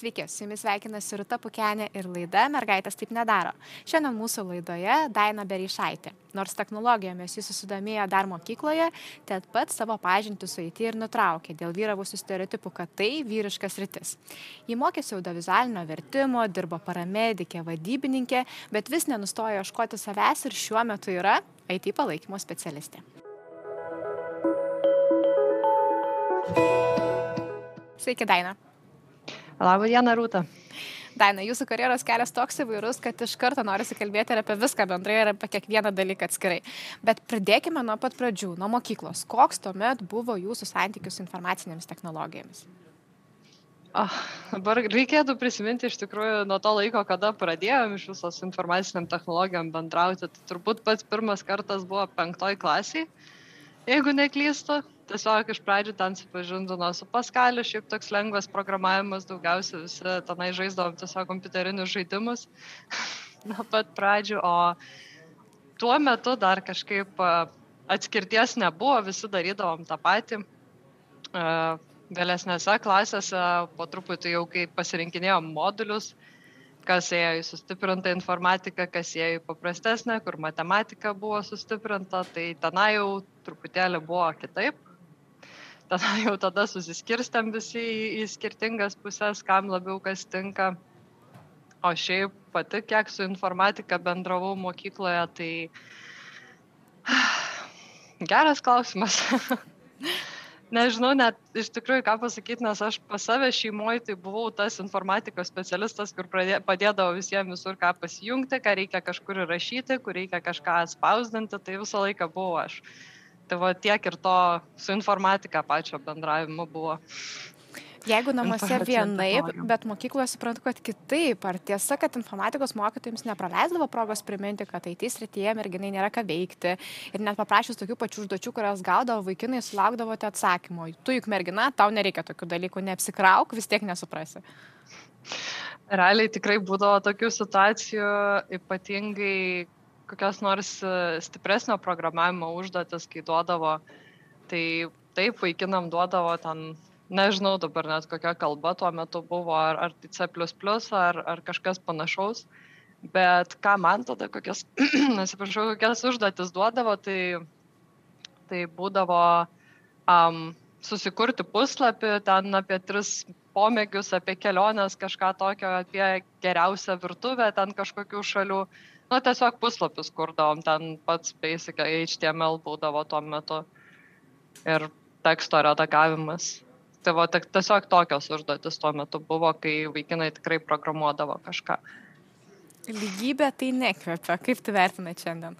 Sveiki, su jumis sveikinasi Ruta Pukenė ir laida Mergaitės taip nedaro. Šiandien mūsų laidoje Daina Beryšaitė. Nors technologijomis jis susidomėjo dar mokykloje, tad pat savo pažinti su IT ir nutraukė dėl vyravusių stereotipų, kad tai vyriškas rytis. Ji mokėsi audiovizualinio vertimo, dirbo paramedikė, vadybininkė, bet vis nenustojo ieškoti savęs ir šiuo metu yra IT palaikymo specialistė. Sveiki, Daina. Labą dieną, Rūta. Daina, jūsų karjeros kelias toks įvairus, kad iš karto norisi kalbėti ir apie viską bendrai, ir apie kiekvieną dalyką atskirai. Bet pradėkime nuo pat pradžių, nuo mokyklos. Koks tuomet buvo jūsų santykius su informacinėmis technologijomis? Oh, dabar reikėtų prisiminti iš tikrųjų nuo to laiko, kada pradėjom iš visos informaciniam technologijom bendrauti. Tai turbūt pats pirmas kartas buvo penktoj klasiai, jeigu neklystu tiesiog iš pradžių ten supažindino su Paskaliu, šiaip toks lengvas programavimas, daugiausia visi tenai žaisdavom tiesiog kompiuterinius žaidimus nuo pat pradžių, o tuo metu dar kažkaip atskirties nebuvo, visi darydavom tą patį. Vėlesnėse klasėse po truputį jau kai pasirinkinėjom modulius, kas ėjo į sustiprintą informatiką, kas ėjo į paprastesnę, kur matematika buvo sustiprinta, tai tenai jau truputėlį buvo kitaip tada jau tada susiskirstėm visi į, į skirtingas pusės, kam labiau kas tinka. O šiaip pati, kiek su informatika bendravau mokykloje, tai geras klausimas. Nežinau net iš tikrųjų ką pasakyti, nes aš pas save šeimoje tai buvau tas informatikos specialistas, kur pradė, padėdavo visiems visur ką pasijungti, ką reikia kažkur rašyti, kur reikia kažką spausdinti, tai visą laiką buvau aš. Tai va tiek ir to su informatika pačio bendravimu buvo. Jeigu namuose vienaip, bet mokykloje suprantu, kad kitaip. Ar tiesa, kad informatikos mokytojams nepraleisdavo progos priminti, kad IT srityje merginai nėra ką veikti ir net paprašus tokių pačių užduočių, kurias gaudavo vaikinai, sulaukdavote atsakymo. Tu juk mergina, tau nereikia tokių dalykų, neapsikrauk, vis tiek nesuprasi. Realiai tikrai būdavo tokių situacijų, ypatingai kokios nors e, stipresnio programavimo užduotis, kai duodavo, tai taip, vaikinam duodavo ten, nežinau dabar net kokia kalba tuo metu buvo, ar, ar tai C, ar, ar kažkas panašaus, bet ką man tada kokias, nesiprašau, kokias užduotis duodavo, tai, tai būdavo um, susikurti puslapį, ten apie tris pomėgius, apie keliones, kažką tokio, apie geriausią virtuvę, ten kažkokių šalių na tiesiog puslapius kurdavom, ten pats basic HTML būdavo tuo metu ir teksto redagavimas. Tai va, tiesiog tokios užduotis tuo metu buvo, kai vaikinai tikrai programuodavo kažką. Lygybė tai nekvepia. Kaip tu vertinai šiandien?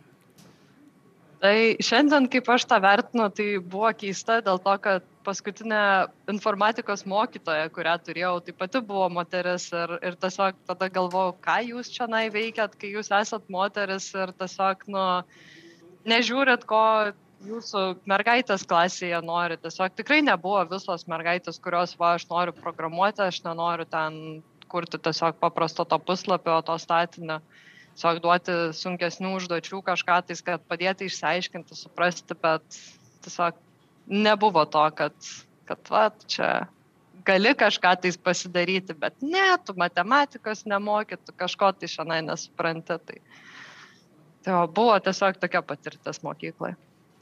Tai šiandien, kaip aš tą vertinu, tai buvo keista dėl to, kad paskutinė informatikos mokytoja, kurią turėjau, taip pati buvo moteris ir, ir tiesiog tada galvojau, ką jūs čia veikiat, kai jūs esat moteris ir tiesiog, nu, nežiūrit, ko jūsų mergaitės klasėje nori. Tiesiog tikrai nebuvo visos mergaitės, kurios, va, aš noriu programuoti, aš nenoriu ten kurti tiesiog paprasto to puslapio, to statinio. Tiesiog duoti sunkesnių užduočių kažką tais, kad padėti išsiaiškinti, suprasti, bet tiesiog nebuvo to, kad, kad va, čia gali kažką tais pasidaryti, bet ne, tu matematikos nemoki, tu kažko tai šiandien nesupranti. Tai, tai va, buvo tiesiog tokia patirtis mokykloje.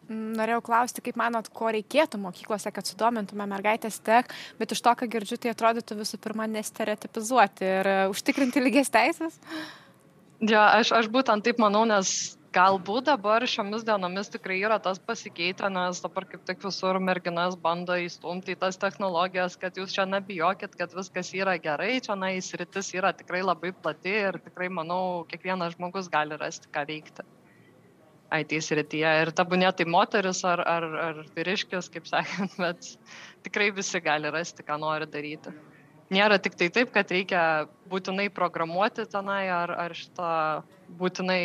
Norėjau klausti, kaip manot, ko reikėtų mokyklose, kad sudomintume mergaitės tek, bet iš to, ką girdžiu, tai atrodytų visų pirma nestereotipizuoti ir uh, užtikrinti lygias teisės. Ja, aš, aš būtent taip manau, nes galbūt dabar šiomis dienomis tikrai yra tas pasikeitę nes dabar kaip tik visur merginas bando įstumti į tas technologijas kad jūs čia nebijokit kad viskas yra gerai čionai sritis yra tikrai labai plati ir tikrai manau kiekvienas žmogus gali rasti ką veikti IT srityje ir tebūnie tai moteris ar, ar, ar vyriškis, kaip sakant, bet tikrai visi gali rasti, ką nori daryti. Nėra tik tai taip, kad reikia būtinai programuoti tenai ar, ar šitą būtinai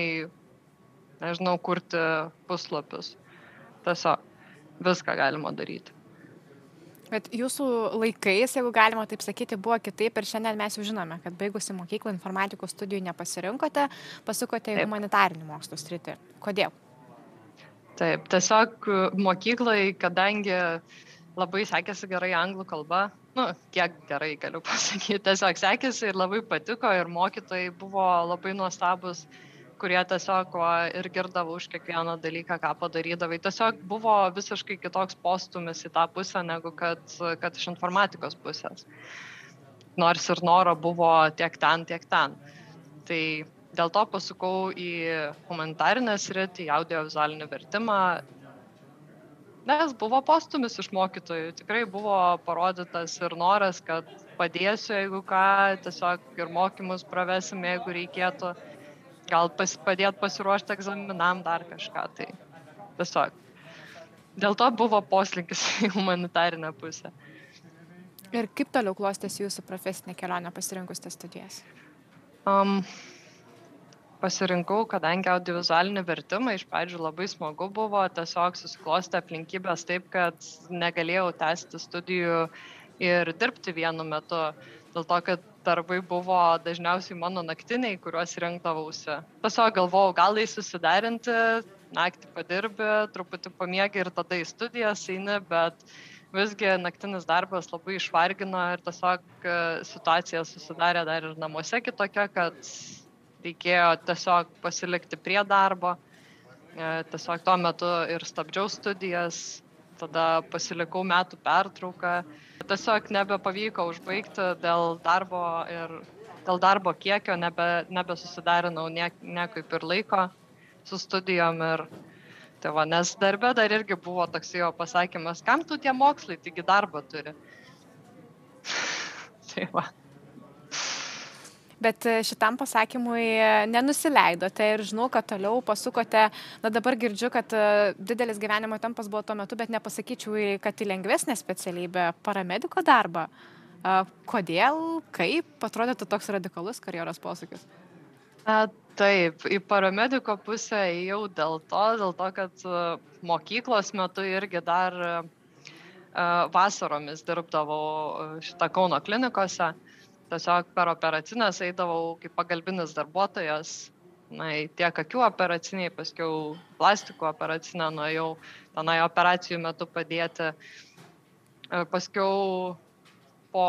nežinau, kurti puslapius. Tiesiog viską galima daryti. Bet jūsų laikais, jeigu galima taip sakyti, buvo kitaip ir šiandien mes jau žinome, kad baigusi mokyklą informatikos studijų nepasirinkote, pasukote į humanitarinių mokslų sritį. Kodėl? Taip, tiesiog mokykloje, kadangi labai sekėsi gerai anglų kalba, nu, kiek gerai galiu pasakyti, tiesiog sekėsi ir labai patiko ir mokytojai buvo labai nuostabus, kurie tiesiog va, ir girdavo už kiekvieną dalyką, ką padarydavai. Tiesiog buvo visiškai kitoks postumis į tą pusę, negu kad, kad iš informatikos pusės. Nors ir noro buvo tiek ten, tiek ten. Tai dėl to pasukau į humanitarinę sritį, į audiovizualinį vertimą nes buvo postumis iš mokytojų tikrai buvo parodytas ir noras kad padėsiu jeigu ką tiesiog ir mokymus pravesim jeigu reikėtų gal pas, padėt pasiruošti egzaminam dar kažką tai tiesiog. Dėl to buvo poslinkis į humanitarinę pusę. Ir kaip toliau klostėsi jūsų profesinė kelionė pasirinkus tas studijas? Um, pasirinkau, kadangi audiovizualinį vertimą iš pradžių labai smagu buvo, tiesiog susiklosti aplinkybės taip, kad negalėjau tęsti studijų ir dirbti vienu metu, dėl to, kad darbai buvo dažniausiai mano naktiniai, kuriuos rinkdavausi. Tiesiog galvojau, gal tai susidarinti, naktį padirbi, truputį pamiegi ir tada į studijas eini, bet visgi naktinis darbas labai išvargino ir tiesiog e, situacija susidarė dar ir namuose kitokia, kad reikėjo tiesiog pasilikti prie darbo. E, tiesiog tuo metu ir stabdžiau studijas, tada pasilikau metų pertrauką. Tiesiog nebepavyko užbaigti dėl darbo ir dėl darbo kiekio, nebe, nebesusidarinau niek, niekaip ir laiko su studijom. Ir, tai va, nes darbe dar irgi buvo toks jo pasakymas, kam tu tie mokslai, taigi darbą turi. tai va bet e, šitam pasakymui e, nenusileidote ir žinau, kad toliau pasukote, na dabar girdžiu, kad e, didelis gyvenimo tempas buvo tuo metu, bet nepasakyčiau, kad į lengvesnę specialybę paramediko darbą. Kodėl, kaip atrodytų toks radikalus karjeros posūkis? A, taip, į paramediko pusę ėjau dėl to, dėl to, kad mokyklos metu irgi dar vasaromis dirbdavau šitą Kauno klinikose tiesiog per operacines eidavau kaip pagalbinis darbuotojas, na, tiek akių operaciniai, paskiau plastikų operacinę nuėjau, tenai operacijų metu padėti. E, paskiau po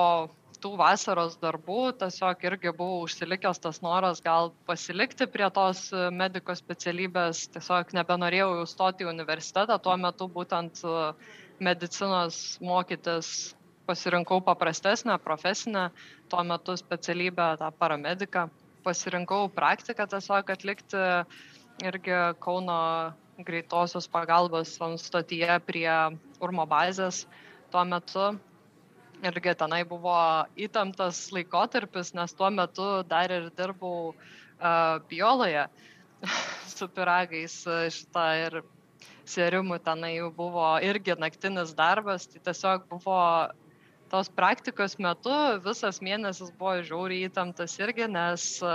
tų vasaros darbų tiesiog irgi buvo užsilikęs tas noras gal pasilikti prie tos mediko specialybės, tiesiog nebenorėjau jau stoti į universitetą, tuo metu būtent medicinos mokytis pasirinkau paprastesnę profesinę tuo metu specialybę, tą paramediką. Pasirinkau praktiką tiesiog atlikti irgi Kauno greitosios pagalbos stotyje prie Urmo bazės tuo metu. Irgi tenai buvo įtemptas laikotarpis, nes tuo metu dar ir dirbau uh, bioloje su piragais šitą ir serimų tenai jau buvo irgi naktinis darbas, tai tiesiog buvo tos praktikos metu visas mėnesis buvo žiauriai įtemptas irgi, nes e,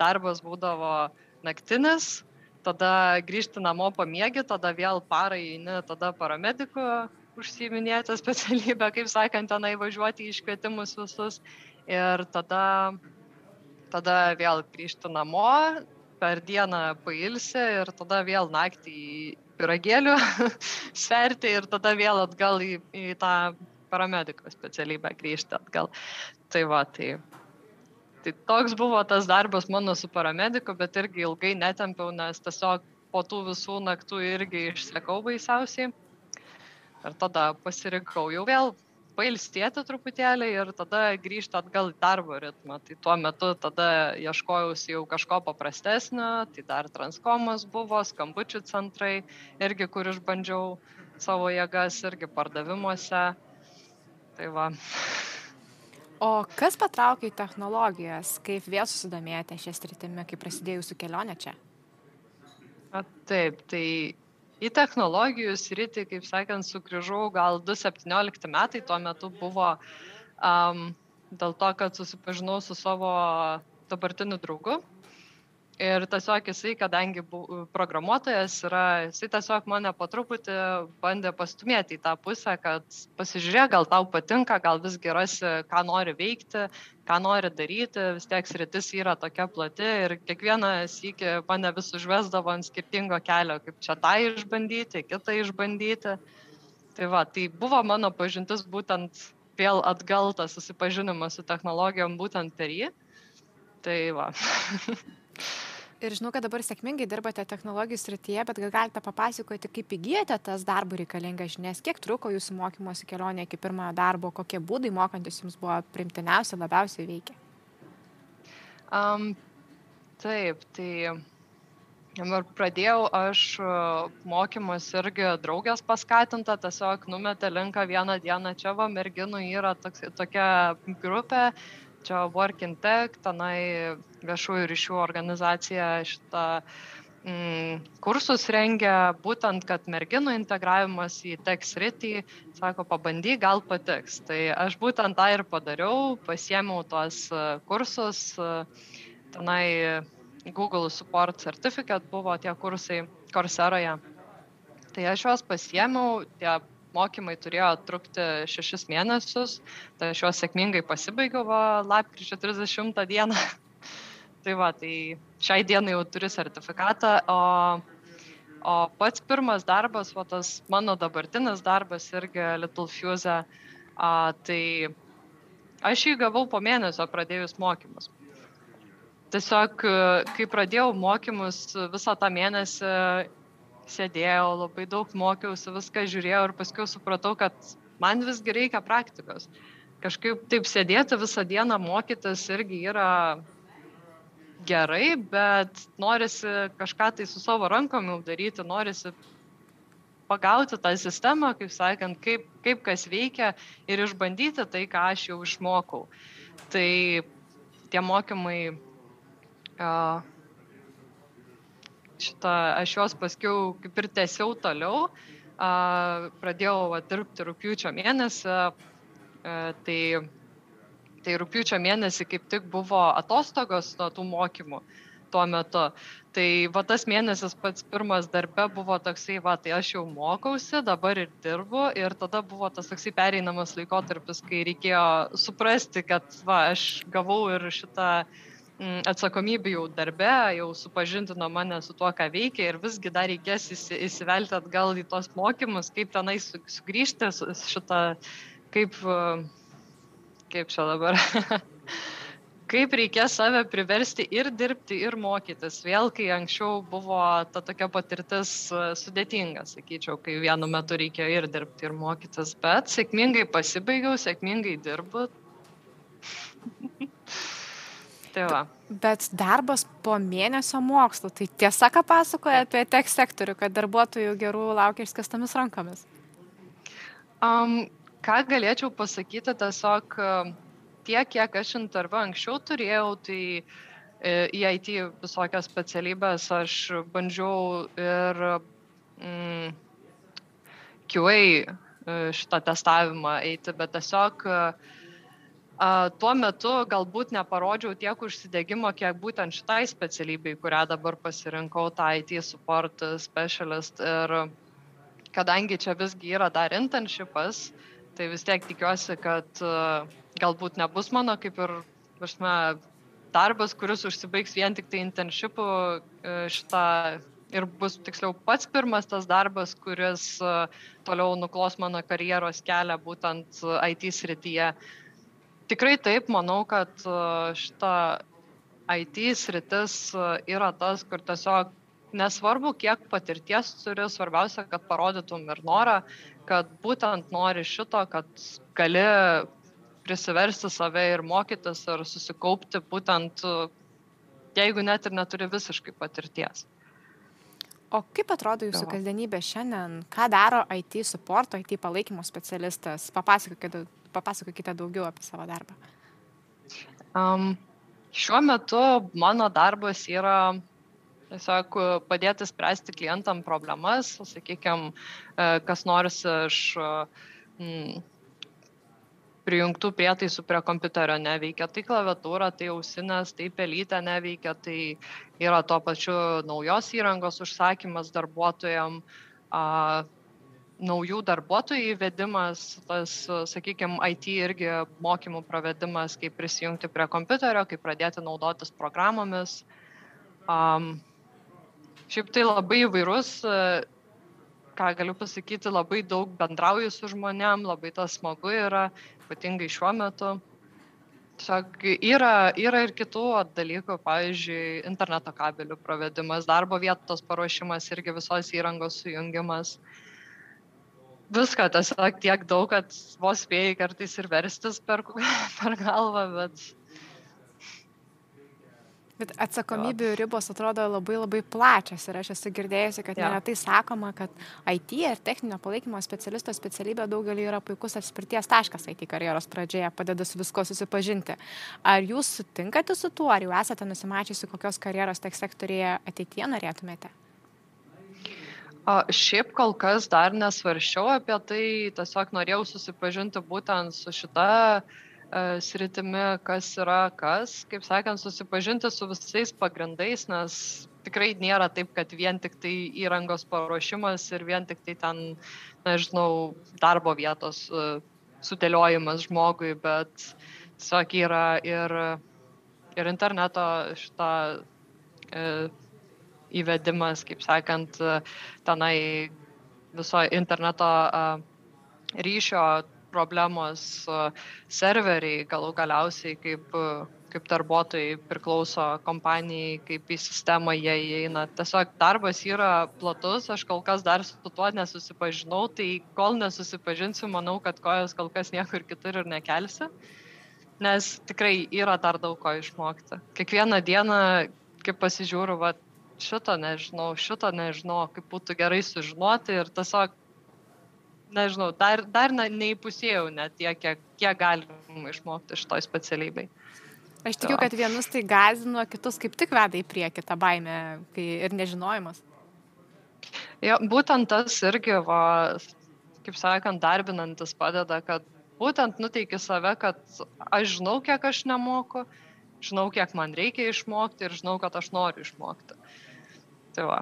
darbas būdavo naktinis, tada grįžti namo pamiegi, tada vėl parai eini, tada paramedikų užsiminėti specialybę, kaip sakant, tenai važiuoti į iškvietimus visus. Ir tada, tada vėl grįžti namo, per dieną pailsi ir tada vėl naktį į piragėlių sverti ir tada vėl atgal į, į tą paramediko specialybę grįžti atgal. Tai va, tai, tai toks buvo tas darbas mano su paramediku, bet irgi ilgai netempiau, nes tiesiog po tų visų naktų irgi išsekau baisiausiai. Ir tada pasirinkau jau vėl pailstėti truputėlį ir tada grįžti atgal į darbo ritmą. Tai tuo metu tada ieškojausi jau kažko paprastesnio, tai dar transkomas buvo, skambučių centrai, irgi kur išbandžiau savo jėgas, irgi pardavimuose. Tai va. O kas patraukė į technologijas, kaip vėl susidomėjote šią sritimį, kai prasidėjo jūsų kelionė čia? A, taip, tai į technologijų sritį, kaip sakant, sugrįžau gal 2017 metai, tuo metu buvo um, dėl to, kad susipažinau su savo dabartiniu draugu, Ir tiesiog jisai, kadangi programuotojas yra, jisai tiesiog mane po truputį bandė pastumėti į tą pusę, kad pasižiūrėk, gal tau patinka, gal visgi rasi, ką nori veikti, ką nori daryti, vis tiek sritis yra tokia plati ir kiekvieną sykį mane vis užvesdavo ant skirtingo kelio, kaip čia tą išbandyti, kitą išbandyti. Tai va, tai buvo mano pažintis būtent vėl atgal tas susipažinimas su technologijom būtent per jį. Tai va. Ir žinau, kad dabar sėkmingai dirbate technologijų srityje, bet gal galite papasakoti, kaip įgyjate tas darbų reikalingas žinias, kiek truko jūsų mokymosi kelionė iki pirmojo darbo, kokie būdai mokantis jums buvo primtiniausi, labiausiai veikia. Um, taip, tai Ir pradėjau aš mokymus irgi draugės paskatinta, tiesiog numetė linką vieną dieną, čia va merginų yra toks, tokia grupė, čia Working Tech, tenai viešųjų ryšių organizacija šitą mm, kursus rengia, būtent, kad merginų integravimas į tech sritį, sako, pabandyk, gal patiks. Tai aš būtent tą ir padariau, pasiemiau tuos e, kursus, e, tenai Google Support Certificate buvo tie kursai Corseroje. Tai aš juos pasiemiau, tie mokymai turėjo trukti šešis mėnesius, tai aš juos sėkmingai pasibaigiau lapkričio 30 dieną. tai va, tai šiai dienai jau turiu sertifikatą, o, o pats pirmas darbas, va tas mano dabartinis darbas irgi Little Fuse, a, tai aš jį gavau po mėnesio pradėjus mokymus. Tiesiog, kai pradėjau mokymus visą tą mėnesį, sėdėjau, labai daug mokiausi, viską žiūrėjau ir paskui supratau, kad man visgi reikia praktikos. Kažkaip taip sėdėti visą dieną mokytis irgi yra gerai, bet norisi kažką tai su savo rankom jau daryti, norisi pagauti tą sistemą, kaip sakant, kaip, kaip kas veikia ir išbandyti tai, ką aš jau išmokau. Tai tie mokymai šitą, aš juos paskiau kaip ir tęsiau toliau. Pradėjau va, dirbti rūpiučio mėnesį, tai, tai rūpiučio mėnesį kaip tik buvo atostogos nuo tų mokymų tuo metu. Tai va tas mėnesis pats pirmas darbe buvo toksai, va tai aš jau mokausi, dabar ir dirbu ir tada buvo tas toksai pereinamas laikotarpis, kai reikėjo suprasti, kad va aš gavau ir šitą Mm, atsakomybė jau darbe, jau supažindino mane su tuo, ką veikia ir visgi dar reikės įsivelti atgal į tos mokymus, kaip tenai sugrįžti šitą, kaip, kaip čia dabar, kaip reikės save priversti ir dirbti, ir mokytis. Vėl, kai anksčiau buvo ta tokia patirtis sudėtinga, sakyčiau, kai vienu metu reikėjo ir dirbti, ir mokytis, bet sėkmingai pasibaigiau, sėkmingai dirbu. Tai va. Bet darbas po mėnesio mokslo, tai tiesa, ką pasakoja apie tech sektorių, kad darbuotojų gerų laukia išskastomis rankomis? Um, ką galėčiau pasakyti, tiesiog tiek, kiek aš interviu anksčiau turėjau, tai e, į IT visokias specialybės aš bandžiau ir mm, QA e, šitą testavimą eiti, bet tiesiog uh, a, tuo metu galbūt neparodžiau tiek užsidėgymo, kiek būtent šitai specialybei, kurią dabar pasirinkau, tą IT support specialist. Ir kadangi čia visgi yra dar internshipas, tai vis tiek tikiuosi, kad a, galbūt nebus mano kaip ir, važme, darbas, kuris užsibaigs vien tik tai internshipu šitą ir bus tiksliau pats pirmas tas darbas, kuris toliau nuklos mano karjeros kelią būtent IT srityje. Tikrai taip, manau, kad e, šita IT sritis e, yra tas, kur tiesiog nesvarbu, kiek patirties turi, svarbiausia, kad parodytum ir norą, kad būtent nori šito, kad gali prisiversti save ir mokytis ir susikaupti būtent, jeigu net ir neturi visiškai patirties. O kaip atrodo jūsų kasdienybė šiandien? Ką daro IT supporto, IT palaikymo specialistas? Papasakokite papasakokite daugiau apie savo darbą. Um, šiuo metu mano darbas yra tiesiog padėti spręsti klientam problemas, sakykime, kas nors iš mm, prijungtų prietaisų prie kompiuterio neveikia, tai klaviatūra, tai ausinės, tai pelytė neveikia, tai yra tuo pačiu naujos įrangos užsakymas darbuotojams, naujų darbuotojų įvedimas, tas, sakykime, IT irgi mokymų pravedimas, kaip prisijungti prie kompiuterio, kaip pradėti naudotis programomis. Um, šiaip tai labai įvairus ką galiu pasakyti, labai daug bendrauju su žmonėm, labai tas smagu yra, ypatingai šiuo metu. Tiesiog yra, yra ir kitų dalykų, pavyzdžiui, interneto kabelių pravedimas, darbo vietos paruošimas, irgi visos įrangos sujungimas. Viską tiesiog tiek daug, kad vos spėjai kartais ir verstis per, per galvą, bet Bet atsakomybių ribos atrodo labai labai plačios ir aš esu girdėjusi, kad ja. neretai sakoma, kad IT ir techninio palaikymo specialisto specialybė daugelį yra puikus atspirties taškas IT karjeros pradžioje, padeda su visko susipažinti. Ar jūs sutinkate su tuo, ar jau esate nusimačiusi, kokios karjeros tech sektorėje ateityje norėtumėte? O šiaip kol kas dar nesvaršiau apie tai, tiesiog norėjau susipažinti būtent su šita uh, sritimi, kas yra kas, kaip sakant, susipažinti su visais pagrindais, nes tikrai nėra taip, kad vien tik tai įrangos paruošimas ir vien tik tai ten, nežinau, darbo vietos e, sudėliojimas žmogui, bet tiesiog yra ir, ir interneto šitą e, įvedimas, kaip sakant, tenai viso interneto ryšio problemos serveriai galų galiausiai kaip, kaip darbuotojai priklauso kompanijai, kaip į sistemą jie įeina. Tiesiog darbas yra platus, aš kol kas dar su tuo nesusipažinau, tai kol nesusipažinsiu, manau, kad kojos kol kas niekur kitur ir nekelsi, nes tikrai yra dar daug ko išmokti. Kiekvieną dieną, kaip pasižiūriu, va, šito nežinau, šito nežinau, kaip būtų gerai sužinoti ir tiesiog nežinau, dar, dar na, neįpusėjau net tiek, kiek, kiek galim išmokti iš toj specialybei. Aš tikiu, kad vienus tai gazino, kitus kaip tik veda į priekį tą baimę kai, ir nežinojimas. Ja, būtent tas irgi, va, kaip sakant, darbinantis padeda, kad būtent nuteiki save, kad aš žinau, kiek aš nemoku, žinau, kiek man reikia išmokti ir žinau, kad aš noriu išmokti. Tai va.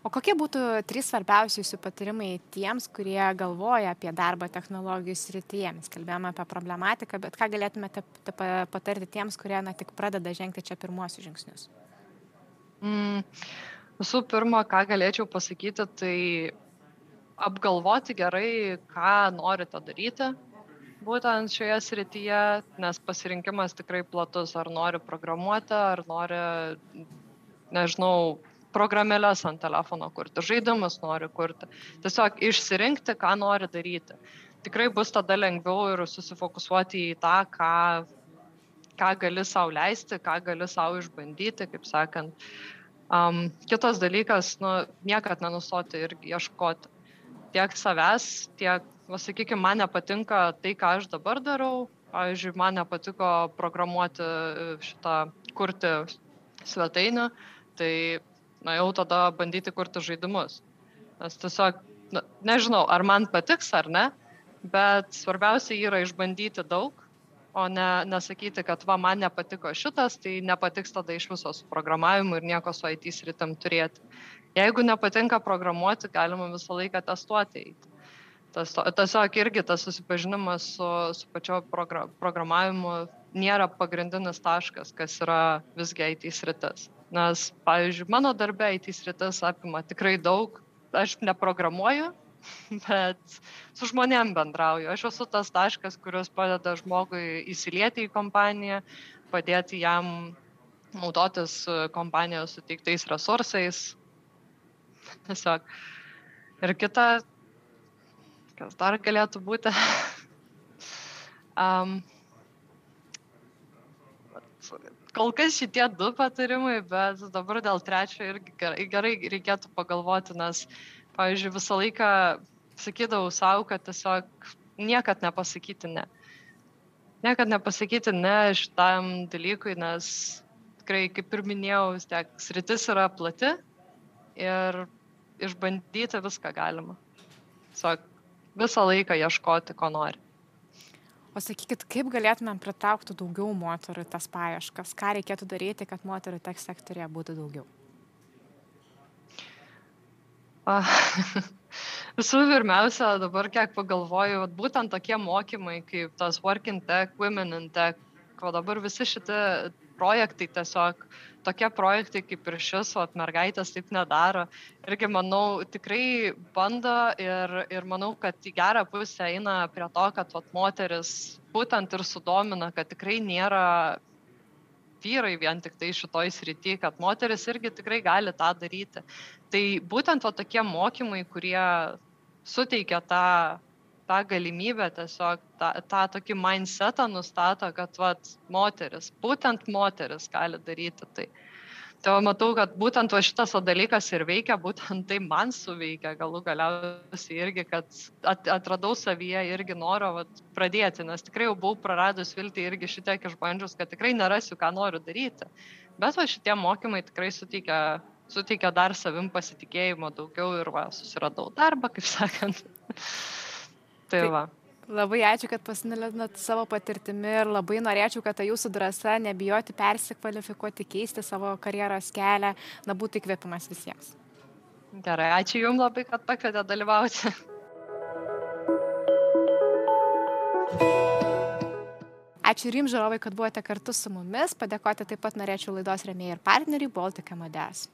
O kokie būtų trys svarbiausi jūsų patarimai tiems, kurie galvoja apie darbą technologijų srityje? Mes kalbėjome apie problematiką, bet ką galėtumėte patarti tiems, kurie na, tik pradeda žengti čia pirmuosius žingsnius? Mm, visų pirma, ką galėčiau pasakyti, tai apgalvoti gerai, ką norite daryti, būtent šioje srityje, nes pasirinkimas tikrai platus, ar nori programuoti, ar nori, nežinau, programėles ant telefono kurti, žaidimus nori kurti. Tiesiog išsirinkti, ką nori daryti. Tikrai bus tada lengviau ir susifokusuoti į tą, ką, ką gali savo leisti, ką gali savo išbandyti, kaip sakant. Um, kitas dalykas, nu, niekad nenustoti ir ieškoti tiek savęs, tiek, sakykime, man nepatinka tai, ką aš dabar darau. Pavyzdžiui, man nepatiko programuoti šitą, kurti svetainių, tai na jau tada bandyti kurti žaidimus. Nes tiesiog, na, nežinau, ar man patiks ar ne, bet svarbiausia yra išbandyti daug, o ne nesakyti, kad va, man nepatiko šitas, tai nepatiks tada iš viso su programavimu ir nieko su IT sritim turėti. Jeigu nepatinka programuoti, galima visą laiką testuoti eiti. Tas, tiesiog irgi tas susipažinimas su, su pačio progra, programavimu nėra pagrindinis taškas, kas yra visgi IT sritis. Nes, pavyzdžiui, mano darbė IT sritis apima tikrai daug. Aš neprogramuoju, bet su žmonėm bendrauju. Aš esu tas taškas, kuris padeda žmogui įsilieti į kompaniją, padėti jam naudotis kompanijos suteiktais resursais. Tiesiog. Ir kita, kas dar galėtų būti. um, kol kas šitie du patarimai, bet dabar dėl trečio irgi gerai, gerai reikėtų pagalvoti, nes, pavyzdžiui, visą laiką sakydavau savo, kad tiesiog niekad nepasakyti ne. Niekad nepasakyti ne šitam dalykui, nes tikrai, kaip ir minėjau, tiek sritis yra plati ir išbandyti viską galima. Tiesiog visą laiką ieškoti, ko nori. O sakykit, kaip galėtumėm pritraukti daugiau moterų tas paieškas? Ką reikėtų daryti, kad moterų tech sektorėje būtų daugiau? Visų pirmiausia, dabar kiek pagalvoju, būtent tokie mokymai kaip tas Work in Tech, Women in Tech, o dabar visi šitie projektai tiesiog tokie projektai kaip ir šis, o mergaitės taip nedaro. Irgi manau, tikrai bando ir, ir manau, kad į gerą pusę eina prie to, kad vat, moteris būtent ir sudomina, kad tikrai nėra vyrai vien tik tai šitoj srity, kad moteris irgi tikrai gali tą daryti. Tai būtent va tokie mokymai, kurie suteikia tą tą galimybę tiesiog tą, tą tokį mindsetą nustato, kad vat, moteris, būtent moteris gali daryti tai. Tai matau, kad būtent va šitas dalykas ir veikia, būtent tai man suveikia galų galiausiai irgi, kad at, atradau savyje irgi noro vat, pradėti, nes tikrai jau buvau praradus viltį irgi šitiek išbandžius, kad tikrai nerasiu, ką noriu daryti. Bet va šitie mokymai tikrai suteikia, suteikia dar savim pasitikėjimo daugiau ir va, susiradau darbą, kaip sakant. Tai va. Labai ačiū, kad pasidalinat savo patirtimi ir labai norėčiau, kad ta jūsų drąsa, nebijoti persikvalifikuoti, keisti savo karjeros kelią, na būtų įkvėpimas visiems. Gerai, ačiū Jums labai, kad pakvietė dalyvauti. Ačiū ir jums, žiūrovai, kad buvote kartu su mumis. Padėkoti taip pat norėčiau laidos remėjai ir partneriai Baltic Amadeus.